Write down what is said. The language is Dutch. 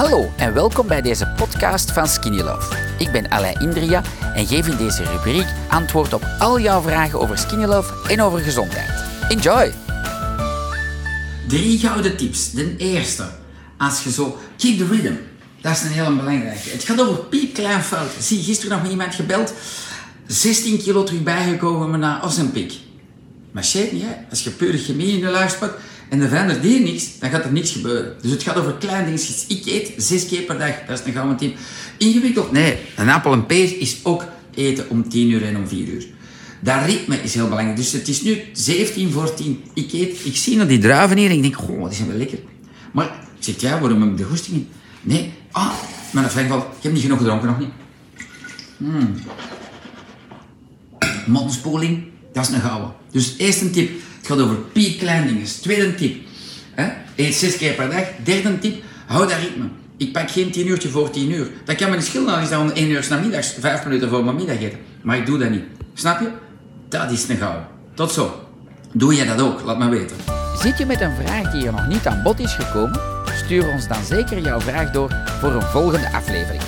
Hallo en welkom bij deze podcast van Skinny Love. Ik ben Alain Indria en geef in deze rubriek antwoord op al jouw vragen over Skinny Love en over gezondheid. Enjoy! Drie gouden tips. De eerste, als je zo keep the rhythm. Dat is een hele belangrijke. Het gaat over piepklein fouten. Zie, gisteren nog iemand gebeld. 16 kilo terug bijgekomen na Ozempic. Maar shit niet, hè. Als je puur chemie in je luister pakt en er verandert hier niks, dan gaat er niks gebeuren. Dus het gaat over kleine dingetjes. Ik eet zes keer per dag. Dat is een gouden tip. Ingewikkeld? Nee. Een appel en peer is ook eten om 10 uur en om 4 uur. Dat ritme is heel belangrijk. Dus het is nu 17 voor 10. Ik eet, ik zie naar die druiven hier en ik denk, goh, die zijn wel lekker. Maar ik zeg, ja, waarom heb ik de goesting in? Nee, ah, maar dat valt, ik heb niet genoeg gedronken, nog niet. Hmm. Mondspoeling, dat is een gouden. Dus eerste tip, het gaat over piepklein dingen. Tweede tip, hè, eet zes keer per dag. Derde tip, hou dat ritme. Ik pak geen tien uurtje voor tien uur. Dat kan me niet schelen als ik om één uur namiddags, vijf minuten voor mijn middageten. Maar ik doe dat niet. Snap je? Dat is een gouden. Tot zo. Doe jij dat ook? Laat me weten. Zit je met een vraag die er nog niet aan bod is gekomen? Stuur ons dan zeker jouw vraag door voor een volgende aflevering.